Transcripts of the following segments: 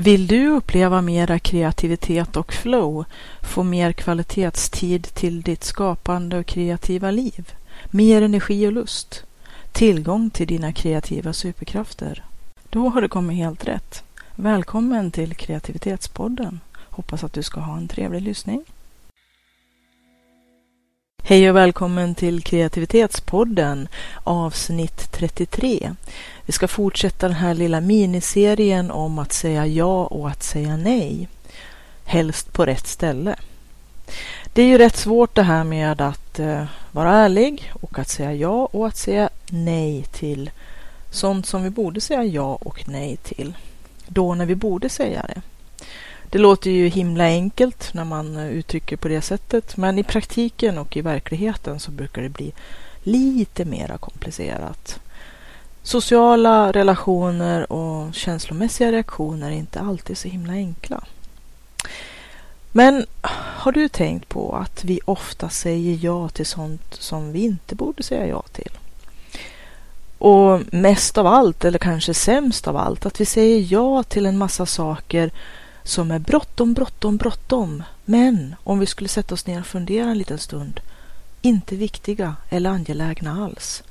Vill du uppleva mera kreativitet och flow, få mer kvalitetstid till ditt skapande och kreativa liv, mer energi och lust, tillgång till dina kreativa superkrafter? Då har du kommit helt rätt. Välkommen till Kreativitetspodden. Hoppas att du ska ha en trevlig lyssning. Hej och välkommen till Kreativitetspodden avsnitt 33. Vi ska fortsätta den här lilla miniserien om att säga ja och att säga nej. Helst på rätt ställe. Det är ju rätt svårt det här med att eh, vara ärlig och att säga ja och att säga nej till sånt som vi borde säga ja och nej till. Då när vi borde säga det. Det låter ju himla enkelt när man eh, uttrycker på det sättet, men i praktiken och i verkligheten så brukar det bli lite mera komplicerat. Sociala relationer och känslomässiga reaktioner är inte alltid så himla enkla. Men har du tänkt på att vi ofta säger ja till sånt som vi inte borde säga ja till? Och mest av allt, eller kanske sämst av allt, att vi säger ja till en massa saker som är bråttom, bråttom, bråttom. Men om vi skulle sätta oss ner och fundera en liten stund, inte viktiga eller angelägna alls.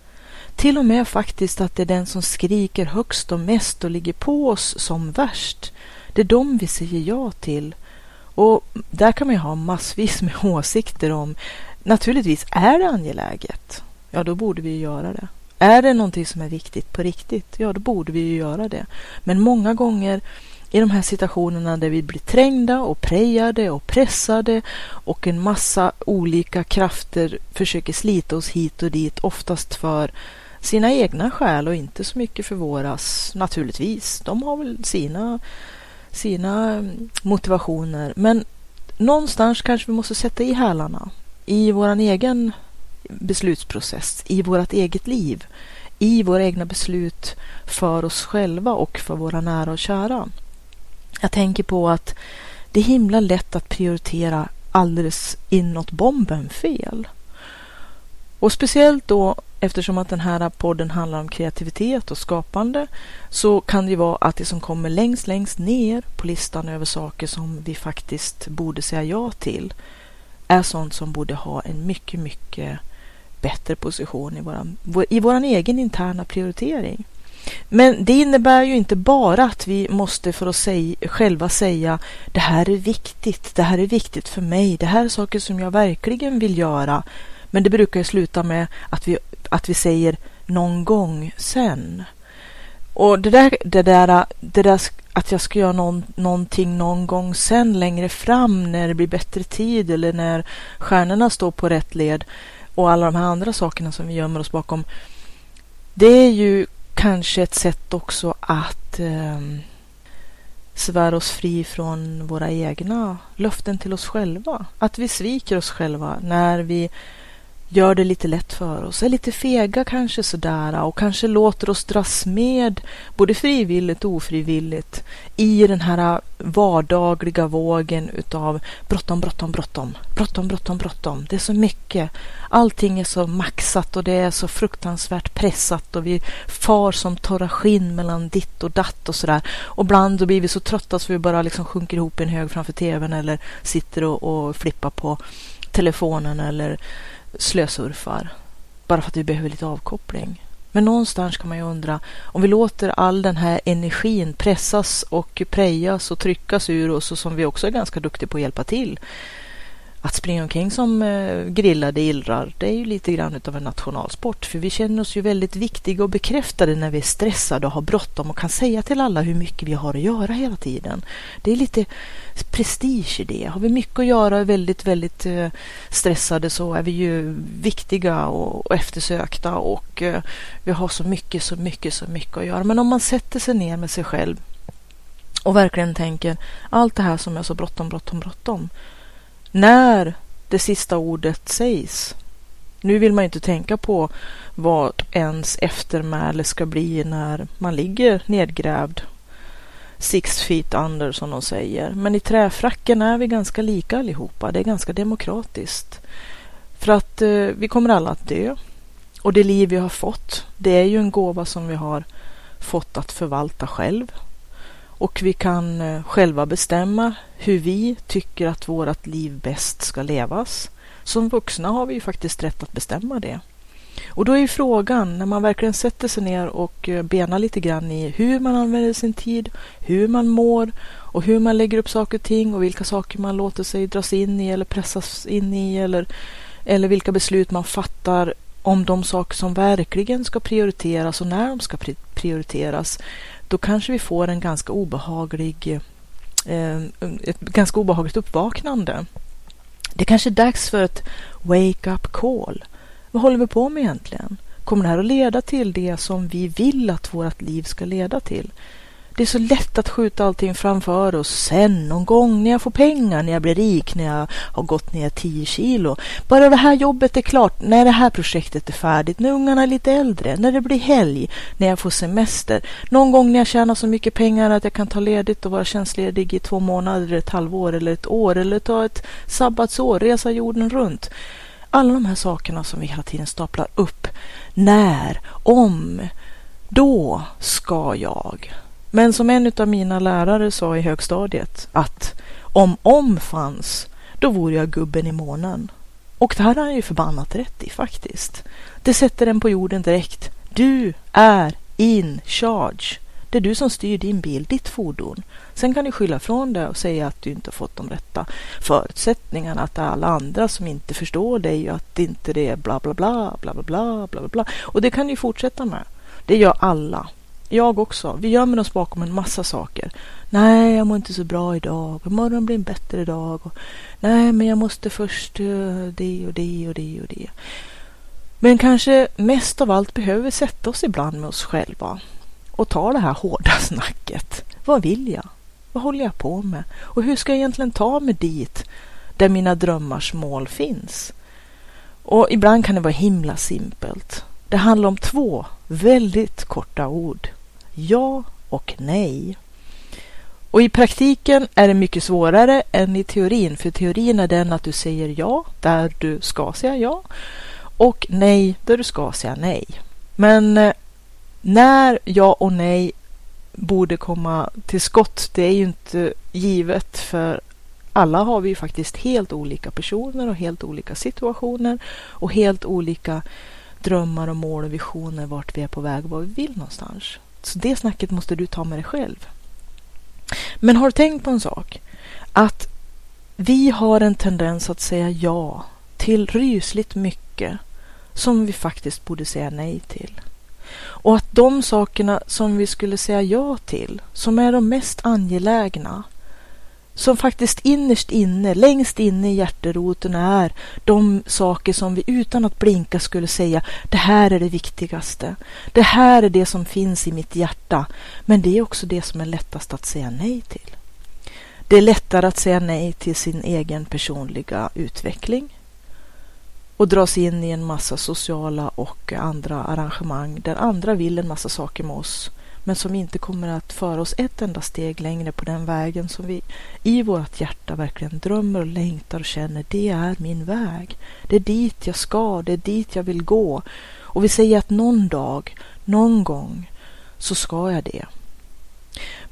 Till och med faktiskt att det är den som skriker högst och mest och ligger på oss som värst. Det är dem vi säger ja till. Och där kan man ju ha massvis med åsikter om. Naturligtvis är det angeläget. Ja, då borde vi ju göra det. Är det någonting som är viktigt på riktigt? Ja, då borde vi ju göra det. Men många gånger i de här situationerna där vi blir trängda och prejade och pressade och en massa olika krafter försöker slita oss hit och dit, oftast för sina egna skäl och inte så mycket för våras, naturligtvis. De har väl sina, sina motivationer, men någonstans kanske vi måste sätta i hälarna i vår egen beslutsprocess, i vårt eget liv, i våra egna beslut för oss själva och för våra nära och kära. Jag tänker på att det är himla lätt att prioritera alldeles inåt bomben fel. Och speciellt då eftersom att den här podden handlar om kreativitet och skapande så kan det ju vara att det som kommer längst, längst ner på listan över saker som vi faktiskt borde säga ja till är sånt som borde ha en mycket, mycket bättre position i våran, i våran egen interna prioritering. Men det innebär ju inte bara att vi måste för oss själva säga det här är viktigt, det här är viktigt för mig, det här är saker som jag verkligen vill göra. Men det brukar ju sluta med att vi, att vi säger någon gång sen. Och det där, det där, det där att jag ska göra någon, någonting någon gång sen längre fram när det blir bättre tid eller när stjärnorna står på rätt led och alla de här andra sakerna som vi gömmer oss bakom. Det är ju kanske ett sätt också att eh, svära oss fri från våra egna löften till oss själva. Att vi sviker oss själva när vi gör det lite lätt för oss, är lite fega kanske sådär och kanske låter oss dras med både frivilligt och ofrivilligt i den här vardagliga vågen utav bråttom, bråttom, bråttom, bråttom, bråttom, bråttom. Det är så mycket. Allting är så maxat och det är så fruktansvärt pressat och vi far som torra skinn mellan ditt och datt och sådär. Och ibland då blir vi så trötta så vi bara liksom sjunker ihop i en hög framför tvn eller sitter och, och flippar på telefonen eller slösurfar bara för att vi behöver lite avkoppling. Men någonstans kan man ju undra om vi låter all den här energin pressas och prejas och tryckas ur oss och som vi också är ganska duktiga på att hjälpa till att springa omkring som eh, grillade illrar, det är ju lite grann av en nationalsport. För vi känner oss ju väldigt viktiga och bekräftade när vi är stressade och har bråttom och kan säga till alla hur mycket vi har att göra hela tiden. Det är lite prestige i det. Har vi mycket att göra och är väldigt, väldigt eh, stressade så är vi ju viktiga och, eftersökta och eh, vi har så mycket, så mycket, så mycket att göra. Men om man sätter sig ner med sig själv och verkligen tänker allt det här som är så bråttom, bråttom, bråttom när det sista ordet sägs. Nu vill man ju inte tänka på vad ens eftermäle ska bli när man ligger nedgrävd six feet under som de säger. Men i träfracken är vi ganska lika allihopa. Det är ganska demokratiskt. För att eh, vi kommer alla att dö. Och det liv vi har fått, det är ju en gåva som vi har fått att förvalta själv. Och vi kan eh, själva bestämma hur vi tycker att vårt liv bäst ska levas. Som vuxna har vi ju faktiskt rätt att bestämma det. Och då är ju frågan, när man verkligen sätter sig ner och eh, benar lite grann i hur man använder sin tid, hur man mår och hur man lägger upp saker och ting och vilka saker man låter sig dras in i eller pressas in i eller, eller vilka beslut man fattar om de saker som verkligen ska prioriteras och när de ska prioriteras, då kanske vi får en ganska obehaglig, eh, ett ganska obehagligt uppvaknande. Det kanske är dags för ett wake-up call. Vad håller vi på med egentligen? Kommer det här att leda till det som vi vill att vårt liv ska leda till? Det är så lätt att skjuta allting framför oss. Sen någon gång när jag får pengar, när jag blir rik, när jag har gått ner 10 kilo. Bara det här jobbet är klart, när det här projektet är färdigt, när ungarna är lite äldre, när det blir helg, när jag får semester. Någon gång när jag tjänar så mycket pengar att jag kan ta ledigt och vara tjänstledig i två månader, ett halvår eller ett år eller ta ett sabbatsår, resa jorden runt. Alla de här sakerna som vi hela tiden staplar upp. När, om, då ska jag. Men som en av mina lärare sa i högstadiet att om om fanns, då vore jag gubben i månen. Och det här har han ju förbannat rätt i faktiskt. Det sätter den på jorden direkt. Du är in charge. Det är du som styr din bil, ditt fordon. Sen kan du skylla från det och säga att du inte har fått de rätta förutsättningarna, att det är alla andra som inte förstår dig och att inte det är bla bla bla, bla bla bla, bla bla bla. Och det kan du fortsätta med. Det gör alla. Jag också. Vi gömmer oss bakom en massa saker. Nej, jag mår inte så bra idag. Imorgon blir en bättre dag. Och, Nej, men jag måste först uh, det och det och det och det. Men kanske mest av allt behöver vi sätta oss ibland med oss själva och ta det här hårda snacket. Vad vill jag? Vad håller jag på med? Och hur ska jag egentligen ta mig dit där mina drömmars mål finns? Och ibland kan det vara himla simpelt. Det handlar om två väldigt korta ord. Ja och nej. Och i praktiken är det mycket svårare än i teorin, för teorin är den att du säger ja där du ska säga ja och nej där du ska säga nej. Men eh, när ja och nej borde komma till skott, det är ju inte givet för alla har vi ju faktiskt helt olika personer och helt olika situationer och helt olika drömmar och mål och visioner vart vi är på väg och vad vi vill någonstans. Så det snacket måste du ta med dig själv. Men har du tänkt på en sak? Att vi har en tendens att säga ja till rysligt mycket som vi faktiskt borde säga nej till. Och att de sakerna som vi skulle säga ja till, som är de mest angelägna, som faktiskt innerst inne, längst inne i hjärteroten är de saker som vi utan att blinka skulle säga, det här är det viktigaste. Det här är det som finns i mitt hjärta. Men det är också det som är lättast att säga nej till. Det är lättare att säga nej till sin egen personliga utveckling och dras in i en massa sociala och andra arrangemang där andra vill en massa saker med oss men som inte kommer att föra oss ett enda steg längre på den vägen som vi i vårt hjärta verkligen drömmer och längtar och känner det är min väg. Det är dit jag ska, det är dit jag vill gå. Och vi säger att någon dag, någon gång så ska jag det.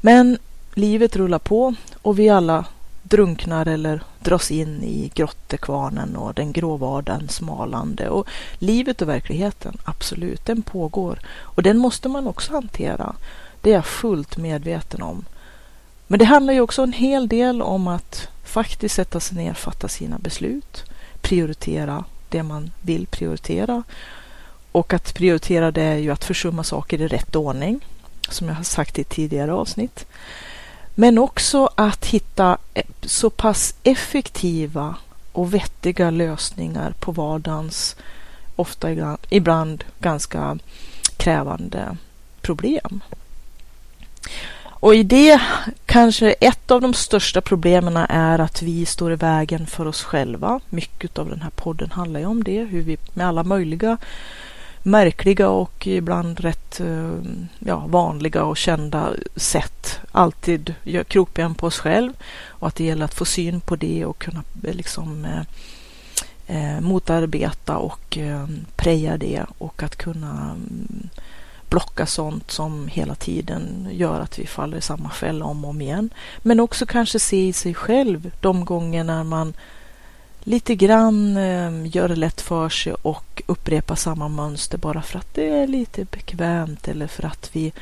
Men livet rullar på och vi alla drunknar eller dras in i grottekvarnen och den grå vardagen smalande. Och livet och verkligheten, absolut, den pågår. Och den måste man också hantera. Det är jag fullt medveten om. Men det handlar ju också en hel del om att faktiskt sätta sig ner, fatta sina beslut, prioritera det man vill prioritera. Och att prioritera det är ju att försumma saker i rätt ordning, som jag har sagt i tidigare avsnitt. Men också att hitta eh, så pass effektiva och vettiga lösningar på vardagens ofta ibland ganska krävande problem. Och i det kanske ett av de största problemen är att vi står i vägen för oss själva. Mycket av den här podden handlar ju om det, hur vi med alla möjliga märkliga och ibland rätt eh, ja, vanliga och kända sätt alltid gör krokben på oss själv och att det gäller att få syn på det och kunna eh, liksom eh, eh, motarbeta och eh, preja det och att kunna mm, blocka sånt som hela tiden gör att vi faller i samma fälla om och om igen. Men också kanske se i sig själv de gånger när man lite grann eh, gör det lätt för sig och upprepar samma mönster bara för att det är lite bekvämt eller för att vi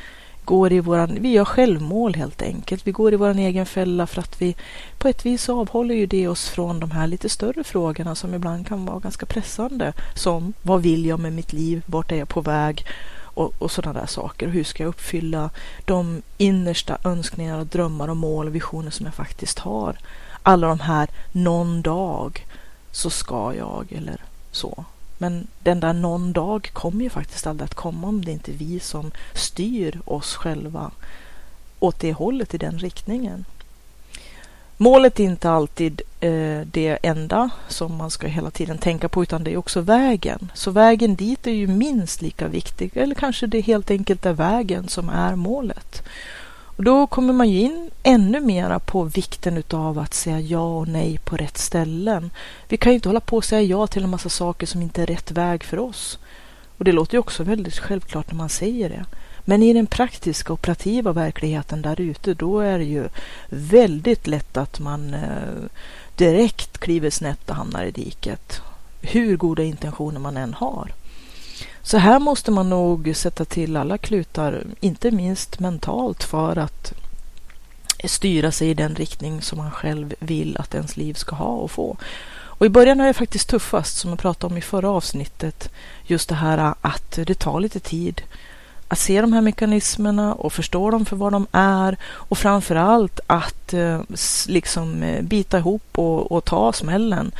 går i våran, vi gör självmål helt enkelt. Vi går i våran egen fälla för att vi på ett vis avhåller ju det oss från de här lite större frågorna som ibland kan vara ganska pressande. Som vad vill jag med mitt liv? Vart är jag på väg? Och, och sådana där saker. Hur ska jag uppfylla de innersta önskningar och drömmar och mål och visioner som jag faktiskt har? Alla de här någon dag så ska jag eller så. Men den där någon dag kommer ju faktiskt aldrig att komma om det inte är vi som styr oss själva åt det hållet, i den riktningen. Målet är inte alltid eh, det enda som man ska hela tiden tänka på, utan det är också vägen. Så vägen dit är ju minst lika viktig, eller kanske det helt enkelt är vägen som är målet. Och då kommer man ju in ännu mera på vikten utav att säga ja och nej på rätt ställen. Vi kan ju inte hålla på och säga ja till en massa saker som inte är rätt väg för oss. Och det låter ju också väldigt självklart när man säger det. Men i den praktiska operativa verkligheten där ute, då är det ju väldigt lätt att man eh, direkt kliver snett och hamnar i diket. Hur goda intentioner man än har. Så här måste man nog sätta till alla klutar, inte minst mentalt, för att styra sig i den riktning som man själv vill att ens liv ska ha och få. Och i början är det faktiskt tuffast, som jag pratade om i förra avsnittet, just det här att det tar lite tid att se de här mekanismerna och förstå dem för vad de är och framför allt att eh, liksom eh, bita ihop och, och ta smällen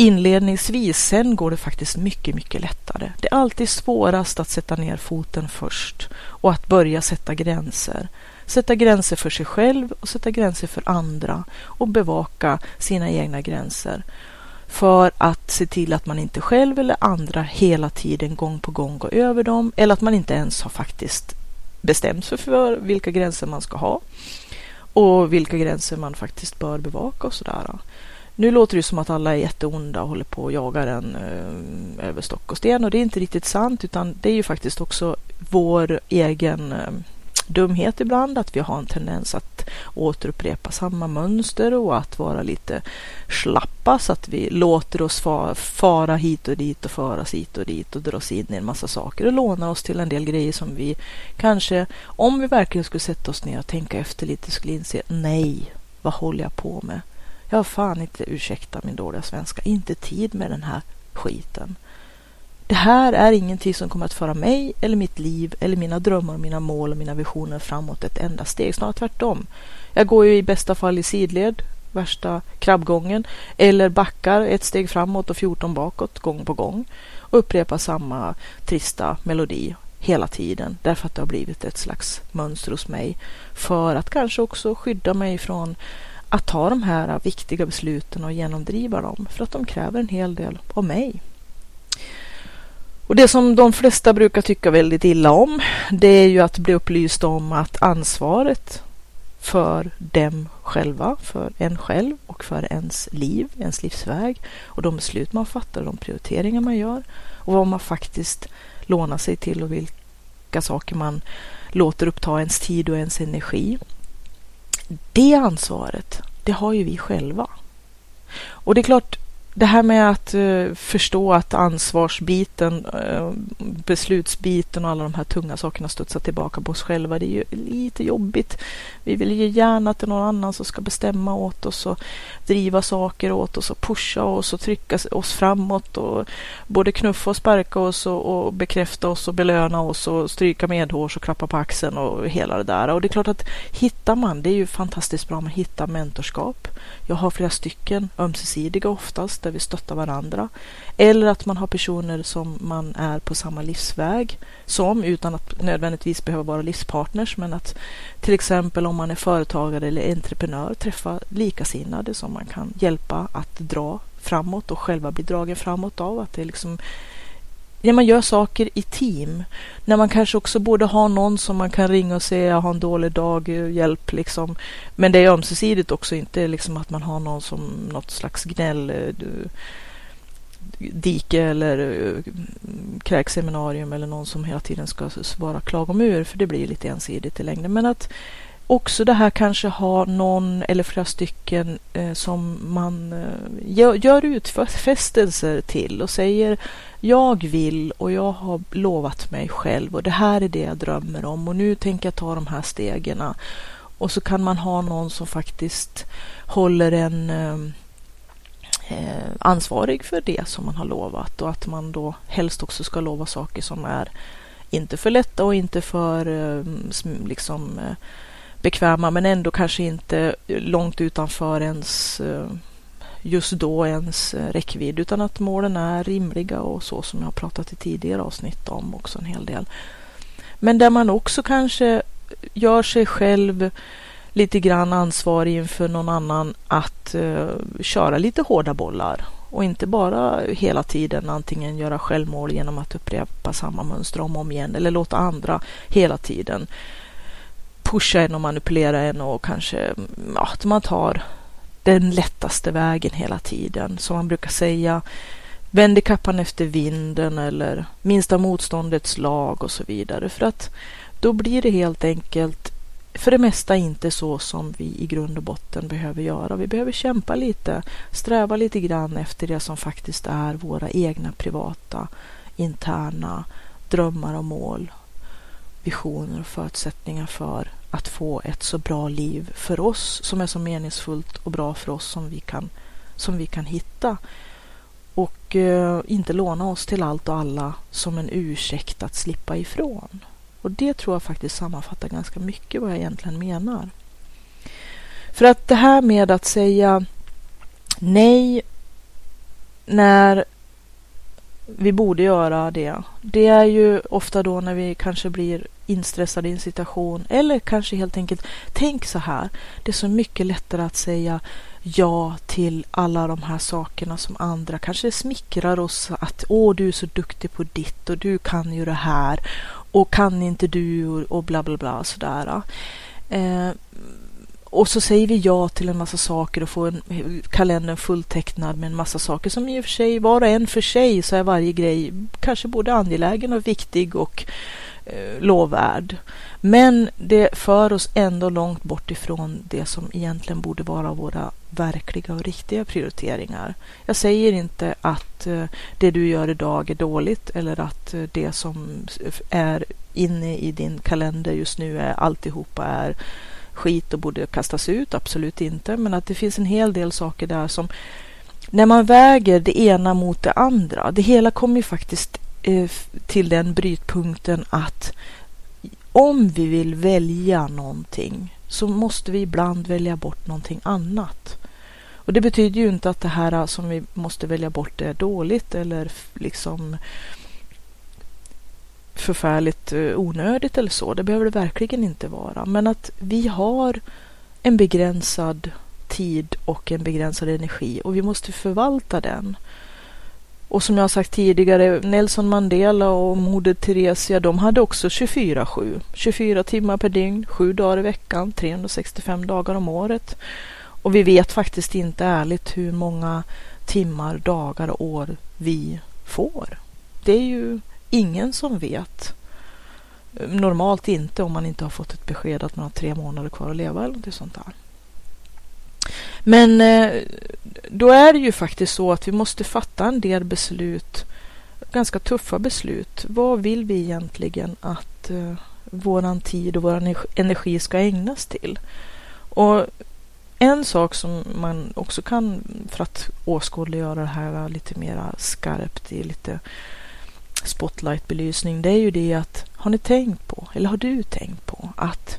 inledningsvis. Sen går det faktiskt mycket, mycket lättare. Det är alltid svårast att sätta ner foten först och att börja sätta gränser. Sätta gränser för sig själv och sätta gränser för andra och bevaka sina egna gränser för att se till att man inte själv eller andra hela tiden gång på gång går över dem eller att man inte ens har faktiskt bestämt sig för vilka gränser man ska ha och vilka gränser man faktiskt bör bevaka och sådär. Nu låter det som att alla är jätteonda och håller på och jagar en eh, över stock och sten och det är inte riktigt sant utan det är ju faktiskt också vår egen eh, dumhet ibland, att vi har en tendens att återupprepa samma mönster och att vara lite slappa så att vi låter oss fara hit och dit och föras hit och dit och dras in i en massa saker och låna oss till en del grejer som vi kanske, om vi verkligen skulle sätta oss ner och tänka efter lite, skulle inse nej, vad håller jag på med? Jag har fan inte, ursäkta min dåliga svenska, inte tid med den här skiten. Det här är ingenting som kommer att föra mig eller mitt liv eller mina drömmar mina mål och mina visioner framåt ett enda steg. Snarare tvärtom. Jag går ju i bästa fall i sidled, värsta krabbgången, eller backar ett steg framåt och 14 bakåt gång på gång och upprepar samma trista melodi hela tiden därför att det har blivit ett slags mönster hos mig för att kanske också skydda mig från att ta de här viktiga besluten och genomdriva dem för att de kräver en hel del av mig. Och det som de flesta brukar tycka väldigt illa om, det är ju att bli upplyst om att ansvaret för dem själva, för en själv och för ens liv, ens livsväg och de beslut man fattar, de prioriteringar man gör och vad man faktiskt lånar sig till och vilka saker man låter uppta ens tid och ens energi. Det ansvaret, det har ju vi själva. Och det är klart, det här med att eh, förstå att ansvarsbiten, eh, beslutsbiten och alla de här tunga sakerna studsar tillbaka på oss själva, det är ju lite jobbigt. Vi vill ju gärna att det är någon annan som ska bestämma åt oss och driva saker åt oss och pusha oss och trycka oss framåt och både knuffa och sparka oss och, och bekräfta oss och belöna oss och stryka medhårs och klappa på axeln och hela det där. Och det är klart att hittar man, det är ju fantastiskt bra om man hittar mentorskap. Jag har flera stycken, ömsesidiga oftast, där vi stöttar varandra. Eller att man har personer som man är på samma livsväg som utan att nödvändigtvis behöva vara livspartners. Men att till exempel om man är företagare eller entreprenör träffa likasinnade som man kan hjälpa att dra framåt och själva bli dragen framåt av. Att det är liksom när man gör saker i team, när man kanske också borde ha någon som man kan ringa och säga jag har en dålig dag, hjälp liksom. Men det är ömsesidigt också, inte liksom att man har någon som något slags gnäll eh, dike eller eh, kräkseminarium eller någon som hela tiden ska vara klagomur, för det blir lite ensidigt i längden. Men att också det här kanske ha någon eller flera stycken eh, som man eh, gör, gör utfästelser till och säger jag vill och jag har lovat mig själv och det här är det jag drömmer om och nu tänker jag ta de här stegen. Och så kan man ha någon som faktiskt håller en eh, eh ansvarig för det som man har lovat och att man då helst också ska lova saker som är inte för lätta och inte för eh, liksom eh, bekväma men ändå kanske inte långt utanför ens eh, just då ens eh, räckvidd utan att målen är rimliga och så som jag har pratat i tidigare avsnitt om också en hel del. Men där man också kanske gör sig själv lite grann ansvarig inför någon annan att uh, köra lite hårda bollar och inte bara hela tiden antingen göra självmål genom att upprepa samma mönster om och om igen eller låta andra hela tiden pusha en och manipulera en och kanske ja, att man tar den lättaste vägen hela tiden. Som man brukar säga, vänd kappan efter vinden eller minsta motståndets lag och så vidare. För att då blir det helt enkelt för det mesta inte så som vi i grund och botten behöver göra. Vi behöver kämpa lite, sträva lite grann efter det som faktiskt är våra egna privata, interna drömmar och mål, visioner och förutsättningar för att få ett så bra liv för oss som är så meningsfullt och bra för oss som vi kan, som vi kan hitta. Och eh, inte låna oss till allt och alla som en ursäkt att slippa ifrån. Och det tror jag faktiskt sammanfattar ganska mycket vad jag egentligen menar. För att det här med att säga nej när vi borde göra det. Det är ju ofta då när vi kanske blir Instressad i en situation eller kanske helt enkelt tänk så här. Det är så mycket lättare att säga ja till alla de här sakerna som andra kanske smickrar oss att åh du är så duktig på ditt och du kan ju det här och kan inte du och bla bla bla sådär. Eh, och så säger vi ja till en massa saker och får en, kalendern fulltecknad med en massa saker som i och för sig, var och en för sig, så är varje grej kanske både angelägen och viktig och eh, lovvärd. Men det för oss ändå långt bort ifrån det som egentligen borde vara våra verkliga och riktiga prioriteringar. Jag säger inte att eh, det du gör idag är dåligt eller att eh, det som är inne i din kalender just nu är alltihopa är skit och borde kastas ut, absolut inte. Men att det finns en hel del saker där som när man väger det ena mot det andra, det hela kommer ju faktiskt Eh, till den brytpunkten att om vi vill välja någonting så måste vi ibland välja bort någonting annat. Och det betyder ju inte att det här ah, som vi måste välja bort är dåligt eller liksom förfärligt eh, onödigt eller så. Det behöver det verkligen inte vara. Men att vi har en begränsad tid och en begränsad energi och vi måste förvalta den. Och som jag har sagt tidigare, Nelson Mandela och Moder Teresia, de hade också 24-7. 24 timmar per dygn, 7 dagar i veckan, 365 dagar om året. Och vi vet faktiskt inte ärligt hur många timmar, dagar och år vi får. Det är ju ingen som vet. Normalt inte om man inte har fått ett besked att man har tre månader kvar att leva eller något sånt där. Men eh, då är det ju faktiskt så att vi måste fatta en del beslut, ganska tuffa beslut. Vad vill vi egentligen att eh, våran tid och våran energi ska ägnas till? Och en sak som man också kan, för att åskådliggöra det här lite mera skarpt i lite spotlightbelysning, det är ju det att har ni tänkt på, eller har du tänkt på att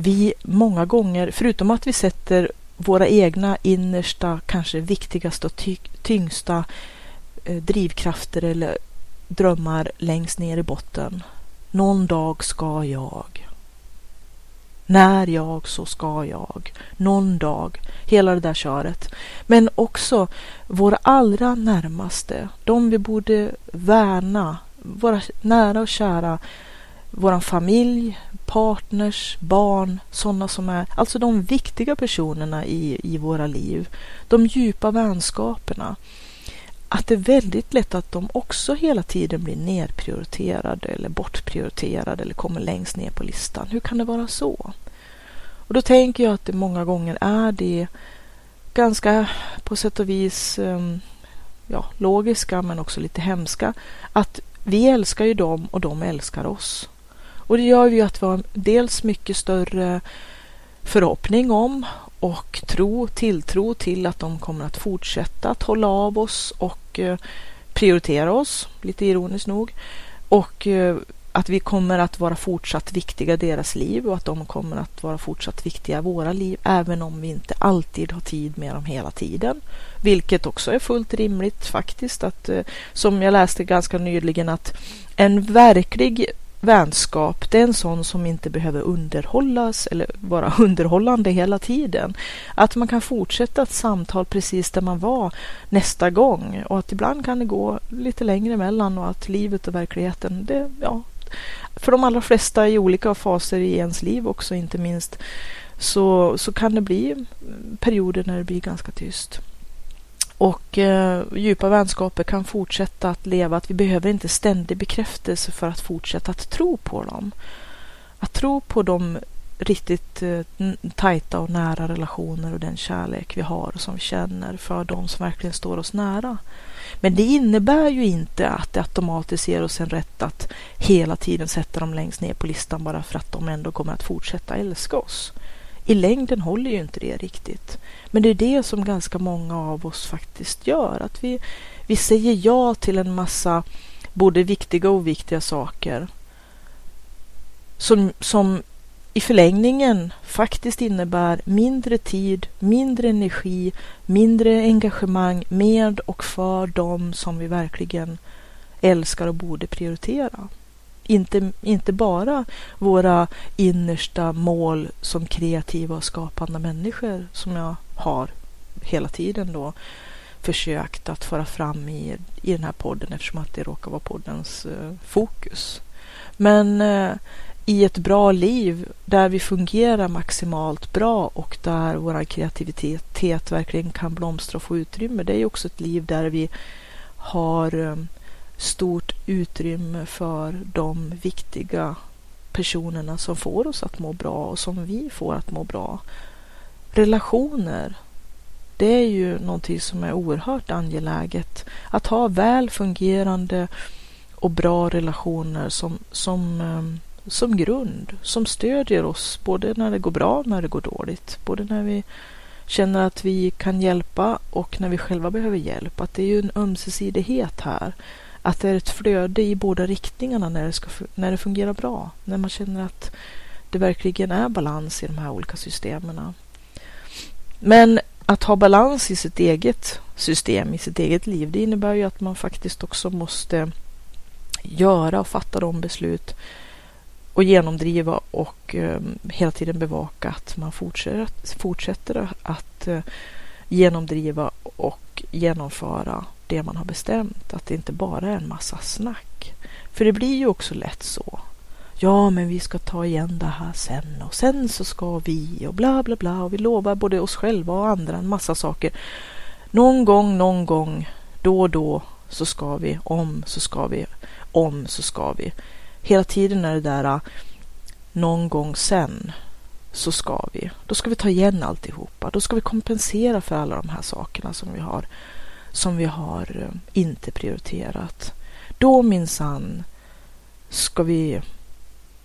vi många gånger, förutom att vi sätter våra egna innersta, kanske viktigaste och ty tyngsta eh, drivkrafter eller drömmar längst ner i botten. Någon dag ska jag. När jag så ska jag. Någon dag. Hela det där köret. Men också våra allra närmaste. De vi borde värna. Våra nära och kära. Våran familj, partners, barn, sådana som är, alltså de viktiga personerna i, i våra liv. De djupa vänskaperna att det är väldigt lätt att de också hela tiden blir nedprioriterade eller bortprioriterade eller kommer längst ner på listan. Hur kan det vara så? Och då tänker jag att det många gånger är det ganska på sätt och vis ehm, ja, logiska men också lite hemska att vi älskar ju dem och de älskar oss. Och det gör ju att vi har dels mycket större förhoppning om och tro, tilltro till att de kommer att fortsätta att hålla av oss och eh, prioritera oss, lite ironiskt nog. Och eh, att vi kommer att vara fortsatt viktiga i deras liv och att de kommer att vara fortsatt viktiga i våra liv, även om vi inte alltid har tid med dem hela tiden. Vilket också är fullt rimligt faktiskt, att eh, som jag läste ganska nyligen att en verklig vänskap, det är en sån som inte behöver underhållas eller vara underhållande hela tiden. Att man kan fortsätta ett samtal precis där man var nästa gång och att ibland kan det gå lite längre emellan och att livet och verkligheten, det, ja, för de allra flesta i olika faser i ens liv också inte minst, så, så kan det bli perioder när det blir ganska tyst. Och eh, djupa vänskaper kan fortsätta att leva, att vi behöver inte ständig bekräftelse för att fortsätta att tro på dem. Att tro på de riktigt eh, tajta och nära relationer och den kärlek vi har och som vi känner för de som verkligen står oss nära. Men det innebär ju inte att det automatiskt ger oss en rätt att hela tiden sätta dem längst ner på listan bara för att de ändå kommer att fortsätta älska oss. I längden håller ju inte det riktigt. Men det är det som ganska många av oss faktiskt gör. Att vi, vi säger ja till en massa både viktiga och oviktiga saker. Som, som i förlängningen faktiskt innebär mindre tid, mindre energi, mindre engagemang med och för dem som vi verkligen älskar och borde prioritera. Inte, inte bara våra innersta mål som kreativa och skapande människor som jag har hela tiden då försökt att föra fram i, i den här podden eftersom att det råkar vara poddens eh, fokus. Men eh, i ett bra liv där vi fungerar maximalt bra och där vår kreativitet verkligen kan blomstra och få utrymme. Det är också ett liv där vi har eh, stort utrymme för de viktiga personerna som får oss att må bra och som vi får att må bra. Relationer, det är ju någonting som är oerhört angeläget. Att ha väl fungerande och bra relationer som, som, eh, som grund, som stödjer oss både när det går bra och när det går dåligt. Både när vi känner att vi kan hjälpa och när vi själva behöver hjälp. Att det är ju en ömsesidighet här att det är ett flöde i båda riktningarna när det, ska, när det fungerar bra. När man känner att det verkligen är balans i de här olika systemen. Men att ha balans i sitt eget system, i sitt eget liv, det innebär ju att man faktiskt också måste göra och fatta de beslut och genomdriva och ehm, hela tiden bevaka att man fortsätter, fortsätter att eh, genomdriva och genomföra det man har bestämt. Att det inte bara är en massa snack. För det blir ju också lätt så. Ja, men vi ska ta igen det här sen och sen så ska vi och bla bla bla och vi lovar både oss själva och andra en massa saker. Någon gång, någon gång, då och då så ska vi, om så ska vi, om så ska vi. Hela tiden är det där äh, någon gång sen så ska vi. Då ska vi ta igen alltihopa. Då ska vi kompensera för alla de här sakerna som vi har som vi har eh, inte prioriterat. Då minsann ska vi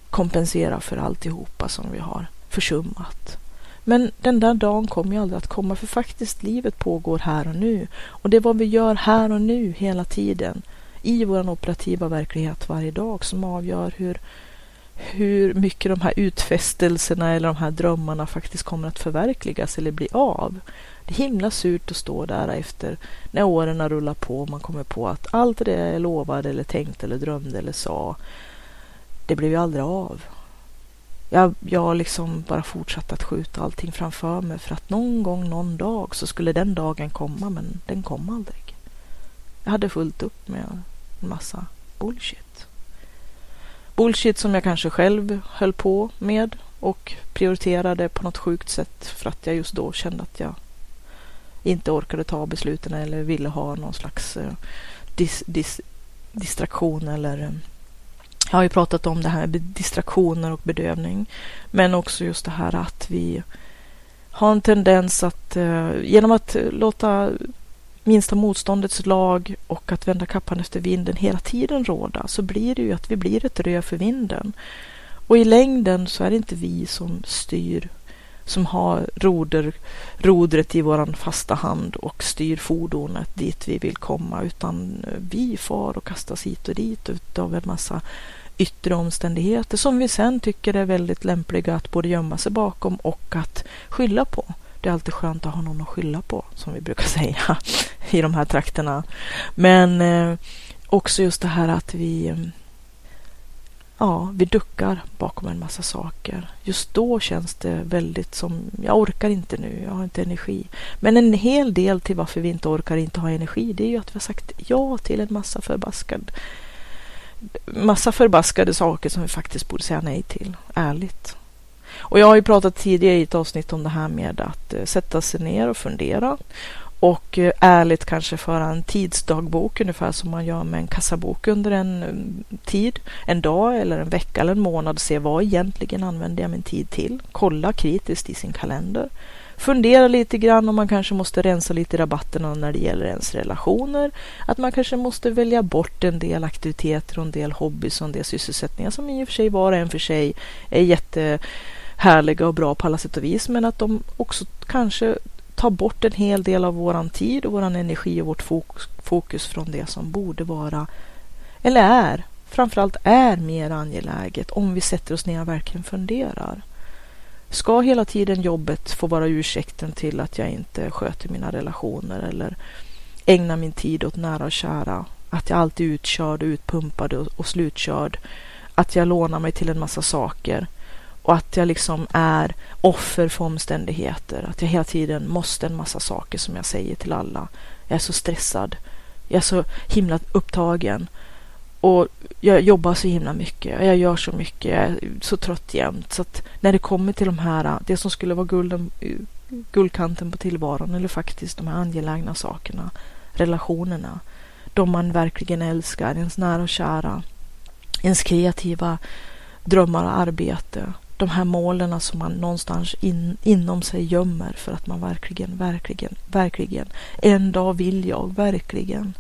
kompensera för alltihopa som vi har försummat. Men den där dagen kommer ju aldrig att komma för faktiskt livet pågår här och nu. Och det är vad vi gör här och nu hela tiden i vår operativa verklighet varje dag som avgör hur, hur mycket de här utfästelserna eller de här drömmarna faktiskt kommer att förverkligas eller bli av. Det är himla surt att stå där efter när åren rullar på och man kommer på att allt det jag lovade eller tänkte eller drömde eller sa, det blev ju aldrig av. Jag, jag liksom bara fortsatte att skjuta allting framför mig för att någon gång, någon dag så skulle den dagen komma, men den kom aldrig. Jag hade fullt upp med en massa bullshit. Bullshit som jag kanske själv höll på med och prioriterade på något sjukt sätt för att jag just då kände att jag inte orkade ta besluten eller ville ha någon slags eh, dis, dis, distraktion eller eh, jag har ju pratat om det här med distraktioner och bedövning. Men också just det här att vi har en tendens att eh, genom att låta minsta motståndets lag och att vända kappan efter vinden hela tiden råda så blir det ju att vi blir ett rö för vinden. Och i längden så är det inte vi som styr som har roder, rodret i våran fasta hand och styr fordonet dit vi vill komma utan eh, vi far och kastas hit och dit utav en massa yttre omständigheter som vi sen tycker är väldigt lämpliga att både gömma sig bakom och att skylla på. Det är alltid skönt att ha någon att skylla på, som vi brukar säga i de här trakterna. Men eh, också just det här att vi eh, ja, vi duckar bakom en massa saker. Just då känns det väldigt som, jag orkar inte nu, jag har inte energi. Men en hel del till varför vi inte orkar inte ha energi, det är ju att vi har sagt ja till en massa förbaskad massa förbaskade saker som vi faktiskt borde säga nej till, ärligt. Och jag har ju pratat tidigare i ett avsnitt om det här med att eh, sätta sig ner och fundera och eh, ärligt kanske föra en tidsdagbok ungefär som man gör med en kassabok under en mm, tid, en dag eller en vecka eller en månad. Se vad egentligen använder jag min tid till? Kolla kritiskt i sin kalender fundera lite grann om man kanske måste rensa lite i rabatterna när det gäller ens relationer. Att man kanske måste välja bort en del aktiviteter och en del hobbys och en del sysselsättningar som i och för sig var och en för sig är jätte härliga och bra på alla sätt och vis men att de också kanske tar bort en hel del av våran tid och våran energi och vårt fokus från det som borde vara eller är framförallt är mer angeläget om vi sätter oss ner och verkligen funderar. Ska hela tiden jobbet få vara ursäkten till att jag inte sköter mina relationer eller ägnar min tid åt nära och kära? Att jag alltid är utkörd, utpumpad och slutkörd? Att jag lånar mig till en massa saker? Och att jag liksom är offer för omständigheter. Att jag hela tiden måste en massa saker som jag säger till alla. Jag är så stressad. Jag är så himla upptagen. Och jag jobbar så himla mycket. Jag gör så mycket. Jag är så trött jämt. Så att när det kommer till de här, det som skulle vara gulden, guldkanten på tillvaron eller faktiskt de här angelägna sakerna, relationerna, de man verkligen älskar, ens nära och kära, ens kreativa drömmar och arbete, de här målen som man någonstans in, inom sig gömmer för att man verkligen, verkligen, verkligen, en dag vill jag verkligen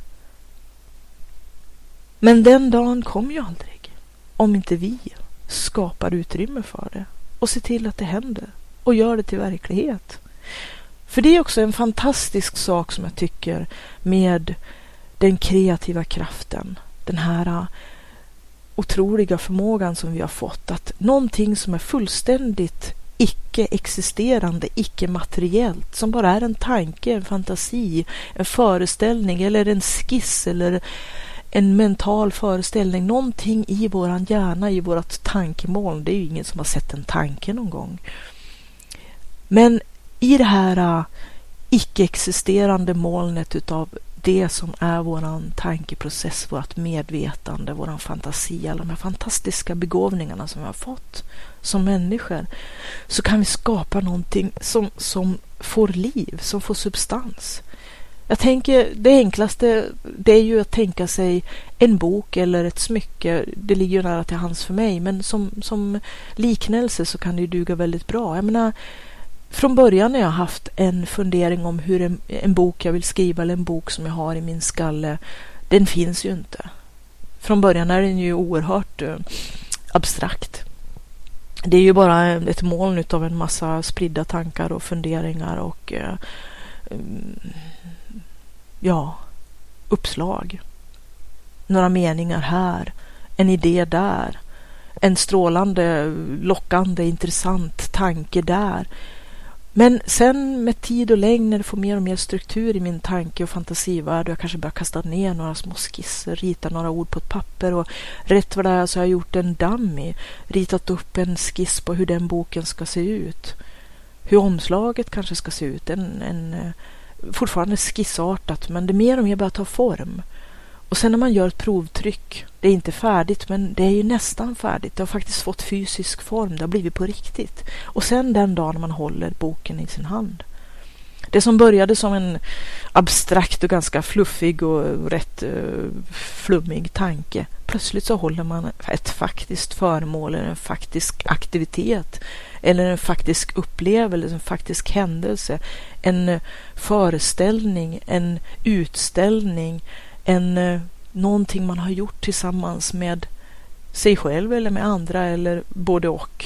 men den dagen kommer ju aldrig om inte vi skapar utrymme för det och ser till att det händer och gör det till verklighet. För det är också en fantastisk sak som jag tycker med den kreativa kraften, den här otroliga förmågan som vi har fått att någonting som är fullständigt icke-existerande, icke-materiellt, som bara är en tanke, en fantasi, en föreställning eller en skiss eller en mental föreställning, någonting i våran hjärna, i vårat tankemoln. Det är ju ingen som har sett en tanke någon gång. Men i det här äh, icke-existerande molnet utav det som är våran tankeprocess, vårt medvetande, våran fantasi, alla de här fantastiska begåvningarna som vi har fått som människor, så kan vi skapa någonting som, som får liv, som får substans. Jag tänker det enklaste det är ju att tänka sig en bok eller ett smycke. Det ligger ju nära till hands för mig men som, som liknelse så kan det ju duga väldigt bra. Jag menar, från början har jag haft en fundering om hur en, en bok jag vill skriva eller en bok som jag har i min skalle, den finns ju inte. Från början är den ju oerhört eh, abstrakt. Det är ju bara ett moln av en massa spridda tankar och funderingar och eh, mm, ja, uppslag. Några meningar här, en idé där, en strålande, lockande, intressant tanke där. Men sen med tid och längd när det får mer och mer struktur i min tanke och fantasivärld och jag kanske börjar kasta ner några små skisser, rita några ord på ett papper och rätt vad det är så har jag gjort en dummy, ritat upp en skiss på hur den boken ska se ut. Hur omslaget kanske ska se ut. En, en, eh, fortfarande skissartat men det mer och mer börjar ta form. Och sen när man gör ett provtryck, det är inte färdigt men det är ju nästan färdigt. Det har faktiskt fått fysisk form, det har blivit på riktigt. Och sen den dagen man håller boken i sin hand. Det som började som en abstrakt och ganska fluffig och rätt eh, flummig tanke. Plötsligt så håller man ett faktiskt föremål eller en faktisk aktivitet eller en faktisk upplevelse, en faktisk händelse, en eh, föreställning, en utställning, en, eh, någonting man har gjort tillsammans med sig själv eller med andra eller både och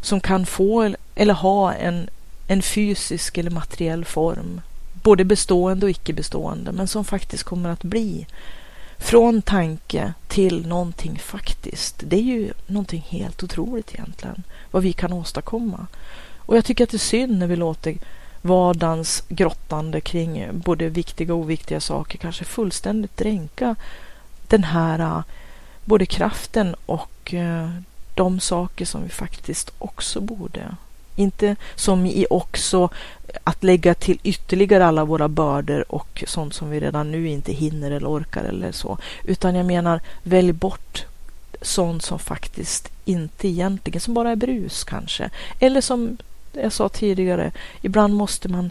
som kan få eller ha en en fysisk eller materiell form, både bestående och icke bestående, men som faktiskt kommer att bli från tanke till någonting faktiskt. Det är ju någonting helt otroligt egentligen, vad vi kan åstadkomma. Och jag tycker att det är synd när vi låter vardagens grottande kring både viktiga och oviktiga saker kanske fullständigt dränka den här eh, både kraften och eh, de saker som vi faktiskt också borde inte som i också att lägga till ytterligare alla våra bördor och sånt som vi redan nu inte hinner eller orkar eller så. Utan jag menar, välj bort sånt som faktiskt inte egentligen, som bara är brus kanske. Eller som jag sa tidigare, ibland måste man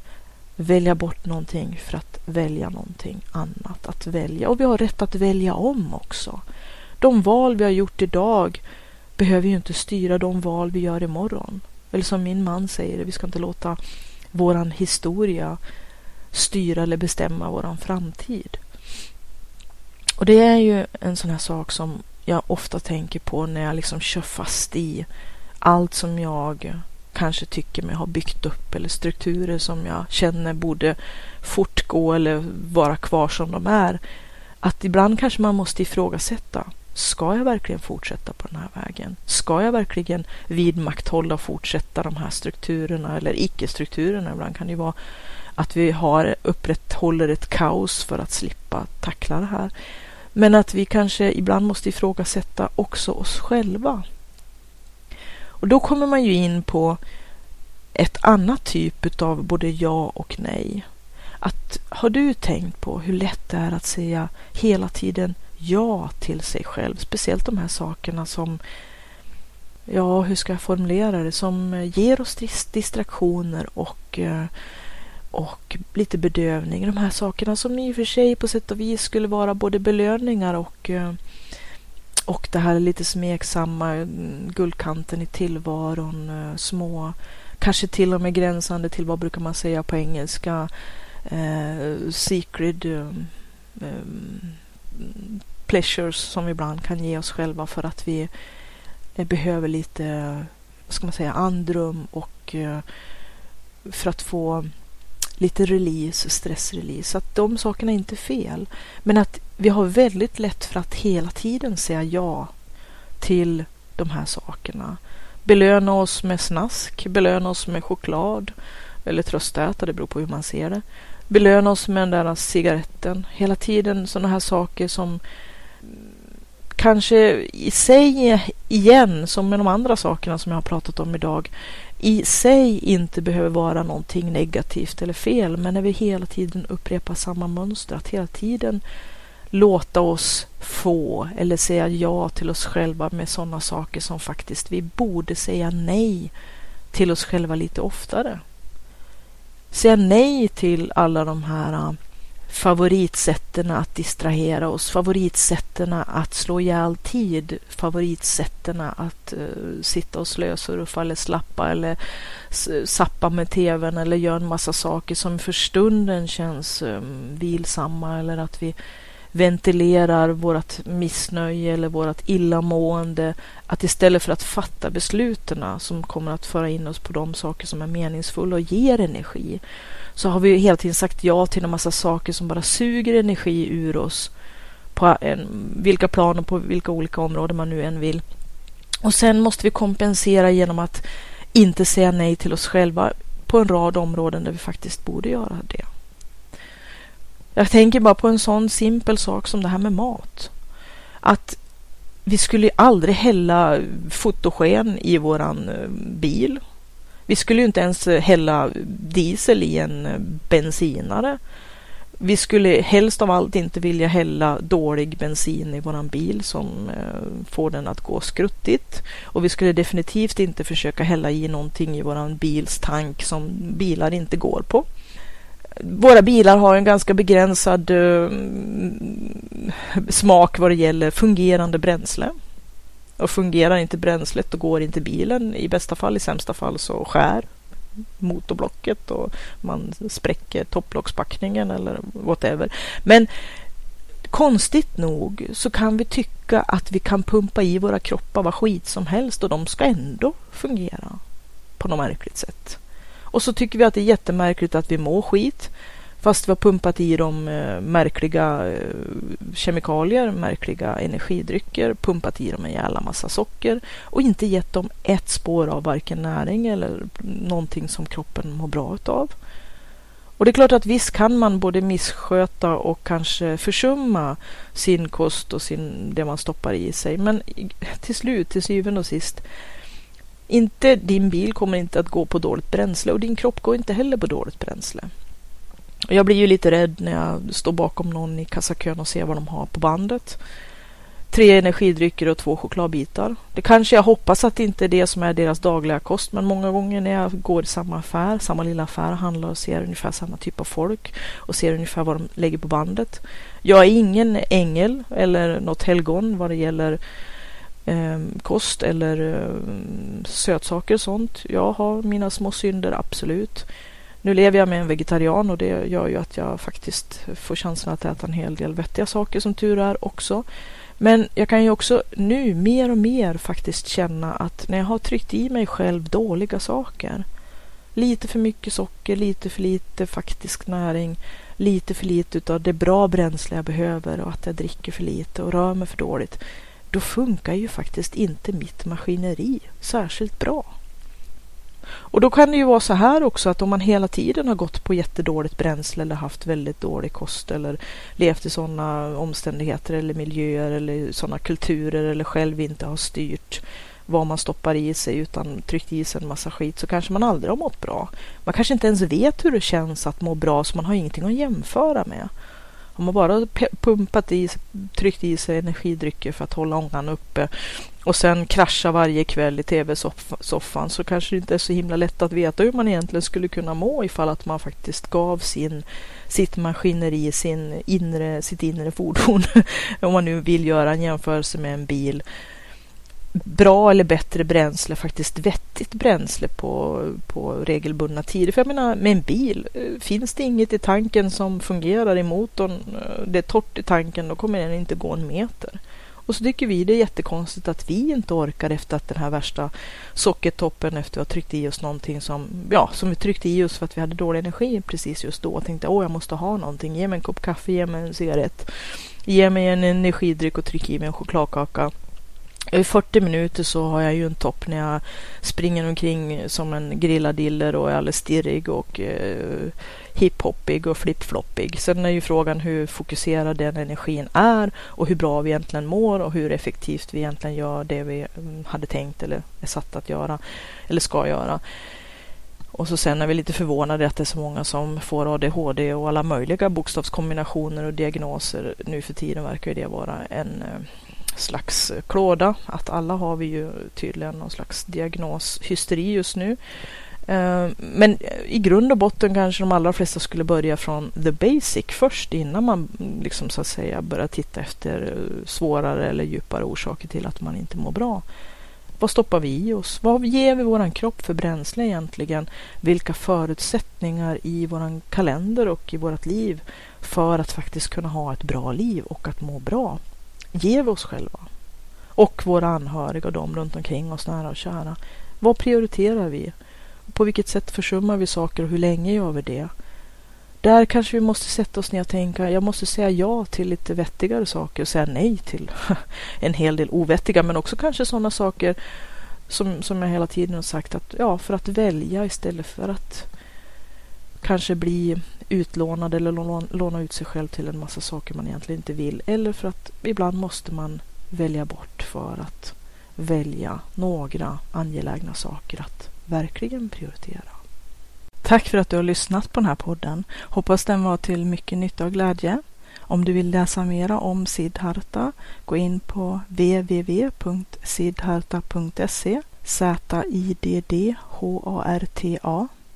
välja bort någonting för att välja någonting annat att välja. Och vi har rätt att välja om också. De val vi har gjort idag behöver ju inte styra de val vi gör imorgon. Eller som min man säger, vi ska inte låta våran historia styra eller bestämma våran framtid. Och det är ju en sån här sak som jag ofta tänker på när jag liksom kör fast i allt som jag kanske tycker mig ha byggt upp eller strukturer som jag känner borde fortgå eller vara kvar som de är. Att ibland kanske man måste ifrågasätta Ska jag verkligen fortsätta på den här vägen? Ska jag verkligen vidmakthålla och fortsätta de här strukturerna eller icke-strukturerna? Ibland kan det ju vara att vi har, upprätthåller ett kaos för att slippa tackla det här. Men att vi kanske ibland måste ifrågasätta också oss själva. Och då kommer man ju in på ett annat typ av både ja och nej. Att har du tänkt på hur lätt det är att säga hela tiden ja till sig själv. Speciellt de här sakerna som, ja hur ska jag formulera det, som eh, ger oss distraktioner och, eh, och lite bedövning. De här sakerna som i och för sig på sätt och vis skulle vara både belöningar och eh, och det här lite smeksamma, mm, guldkanten i tillvaron, eh, små, kanske till och med gränsande till vad brukar man säga på engelska, eh, secret eh, eh pleasures som vi ibland kan ge oss själva för att vi behöver lite, vad ska man säga, andrum och eh, för att få lite release, stressrelease. Så att de sakerna är inte fel. Men att vi har väldigt lätt för att hela tiden säga ja till de här sakerna. Belöna oss med snask, belöna oss med choklad eller tröstäta, det beror på hur man ser det. Belöna oss med den där cigaretten. Hela tiden sådana här saker som kanske i sig igen, som med de andra sakerna som jag har pratat om idag, i sig inte behöver vara någonting negativt eller fel, men när vi hela tiden upprepar samma mönster, att hela tiden låta oss få eller säga ja till oss själva med sådana saker som faktiskt vi borde säga nej till oss själva lite oftare. Säga nej till alla de här favoritsätten att distrahera oss, favoritsätten att slå ihjäl tid, favoritsätten att uh, sitta och slösurfa eller slappa eller sappa med tvn eller göra en massa saker som för stunden känns um, vilsamma eller att vi ventilerar vårt missnöje eller vårt illamående. Att istället för att fatta besluten som kommer att föra in oss på de saker som är meningsfulla och ger energi så har vi ju hela tiden sagt ja till en massa saker som bara suger energi ur oss på en, vilka plan och på vilka olika områden man nu än vill. Och sen måste vi kompensera genom att inte säga nej till oss själva på en rad områden där vi faktiskt borde göra det. Jag tänker bara på en sån simpel sak som det här med mat. Att vi skulle aldrig hälla fotogen i våran eh, bil. Vi skulle ju inte ens eh, hälla diesel i en eh, bensinare. Vi skulle helst av allt inte vilja hälla dålig bensin i våran bil som eh, får den att gå skruttigt. Och vi skulle definitivt inte försöka hälla i någonting i våran bils tank som bilar inte går på. Våra bilar har en ganska begränsad uh, smak vad det gäller fungerande bränsle. Och fungerar inte bränslet då går inte bilen. I bästa fall, i sämsta fall så skär motorblocket och man spräcker topplockspackningen eller whatever. Men konstigt nog så kan vi tycka att vi kan pumpa i våra kroppar vad skit som helst och de ska ändå fungera på något märkligt sätt. Och så tycker vi att det är jättemärkligt att vi mår skit fast vi har pumpat i dem eh, märkliga eh, kemikalier, märkliga energidrycker, pumpat i dem en jävla massa socker och inte gett dem ett spår av varken näring eller någonting som kroppen mår bra utav. Och det är klart att visst kan man både missköta och kanske försumma sin kost och sin, det man stoppar i sig. Men till slut, till syvende och sist, inte, din bil kommer inte att gå på dåligt bränsle och din kropp går inte heller på dåligt bränsle. Jag blir ju lite rädd när jag står bakom någon i kassakön och ser vad de har på bandet. Tre energidrycker och två chokladbitar. Det kanske jag hoppas att det inte är det som är deras dagliga kost, men många gånger när jag går i samma affär, samma lilla affär, handlar och ser ungefär samma typ av folk och ser ungefär vad de lägger på bandet. Jag är ingen ängel eller något helgon vad det gäller eh, kost eller eh, sötsaker och sånt. Jag har mina små synder, absolut. Nu lever jag med en vegetarian och det gör ju att jag faktiskt får chansen att äta en hel del vettiga saker som tur är också. Men jag kan ju också nu mer och mer faktiskt känna att när jag har tryckt i mig själv dåliga saker, lite för mycket socker, lite för lite faktisk näring, lite för lite av det bra bränsle jag behöver och att jag dricker för lite och rör mig för dåligt, då funkar ju faktiskt inte mitt maskineri särskilt bra. Och då kan det ju vara så här också att om man hela tiden har gått på jättedåligt bränsle eller haft väldigt dålig kost eller levt i sådana omständigheter eller miljöer eller sådana kulturer eller själv inte har styrt vad man stoppar i sig utan tryckt i sig en massa skit så kanske man aldrig har mått bra. Man kanske inte ens vet hur det känns att må bra så man har ingenting att jämföra med. Om man bara pumpat i, tryckt i sig energidrycker för att hålla ångan uppe. Och sen krascha varje kväll i tv-soffan så kanske det inte är så himla lätt att veta hur man egentligen skulle kunna må ifall att man faktiskt gav sin, sitt maskineri, sin inre, sitt inre fordon, om man nu vill göra en jämförelse med en bil, bra eller bättre bränsle, faktiskt vettigt bränsle på, på regelbundna tider. För jag menar, med en bil, eh, finns det inget i tanken som fungerar i motorn, eh, det är torrt i tanken, då kommer den inte gå en meter. Och så tycker vi det är jättekonstigt att vi inte orkar efter att den här värsta sockertoppen efter att vi har tryckt i oss någonting som, ja, som vi tryckte i oss för att vi hade dålig energi precis just då. Och tänkte, åh, jag måste ha någonting. Ge mig en kopp kaffe, ge mig en cigarett. Ge mig en energidryck och tryck i mig en chokladkaka. I 40 minuter så har jag ju en topp när jag springer omkring som en grillad diller och är alldeles stirrig och eh, hiphoppig och flipfloppig. Sen är ju frågan hur fokuserad den energin är och hur bra vi egentligen mår och hur effektivt vi egentligen gör det vi mm, hade tänkt eller är satt att göra eller ska göra. Och så sen är vi lite förvånade att det är så många som får ADHD och alla möjliga bokstavskombinationer och diagnoser. Nu för tiden verkar det vara en eh, slags eh, klåda. Att alla har vi ju tydligen någon slags diagnoshysteri just nu. Eh, men eh, i grund och botten kanske de allra flesta skulle börja från the basic först innan man mm, liksom så att säga börjar titta efter svårare eller djupare orsaker till att man inte mår bra. Vad stoppar vi i oss? Vad ger vi våran kropp för bränsle egentligen? Vilka förutsättningar i våran kalender och i vårt liv för att faktiskt kunna ha ett bra liv och att må bra? Ger vi oss själva? Och våra anhöriga och de runt omkring oss, nära och kära. Vad prioriterar vi? På vilket sätt försummar vi saker och hur länge gör vi det? där kanske vi måste sätta oss ner och tänka, jag måste säga ja till lite vettigare saker och säga nej till en hel del ovettiga, men också kanske sådana saker som, som jag hela tiden har sagt att ja, för att välja istället för att kanske bli utlånad eller låna, ut sig själv till en massa saker man egentligen inte vill. Eller för att ibland måste man välja bort för att välja några angelägna saker att verkligen prioritera. Tack för att du har lyssnat på den här podden. Hoppas den var till mycket nytta och glädje. Om du vill läsa mera om Siddharta, gå in på www.siddharta.se Z-I-D-D-H-A-R-T-A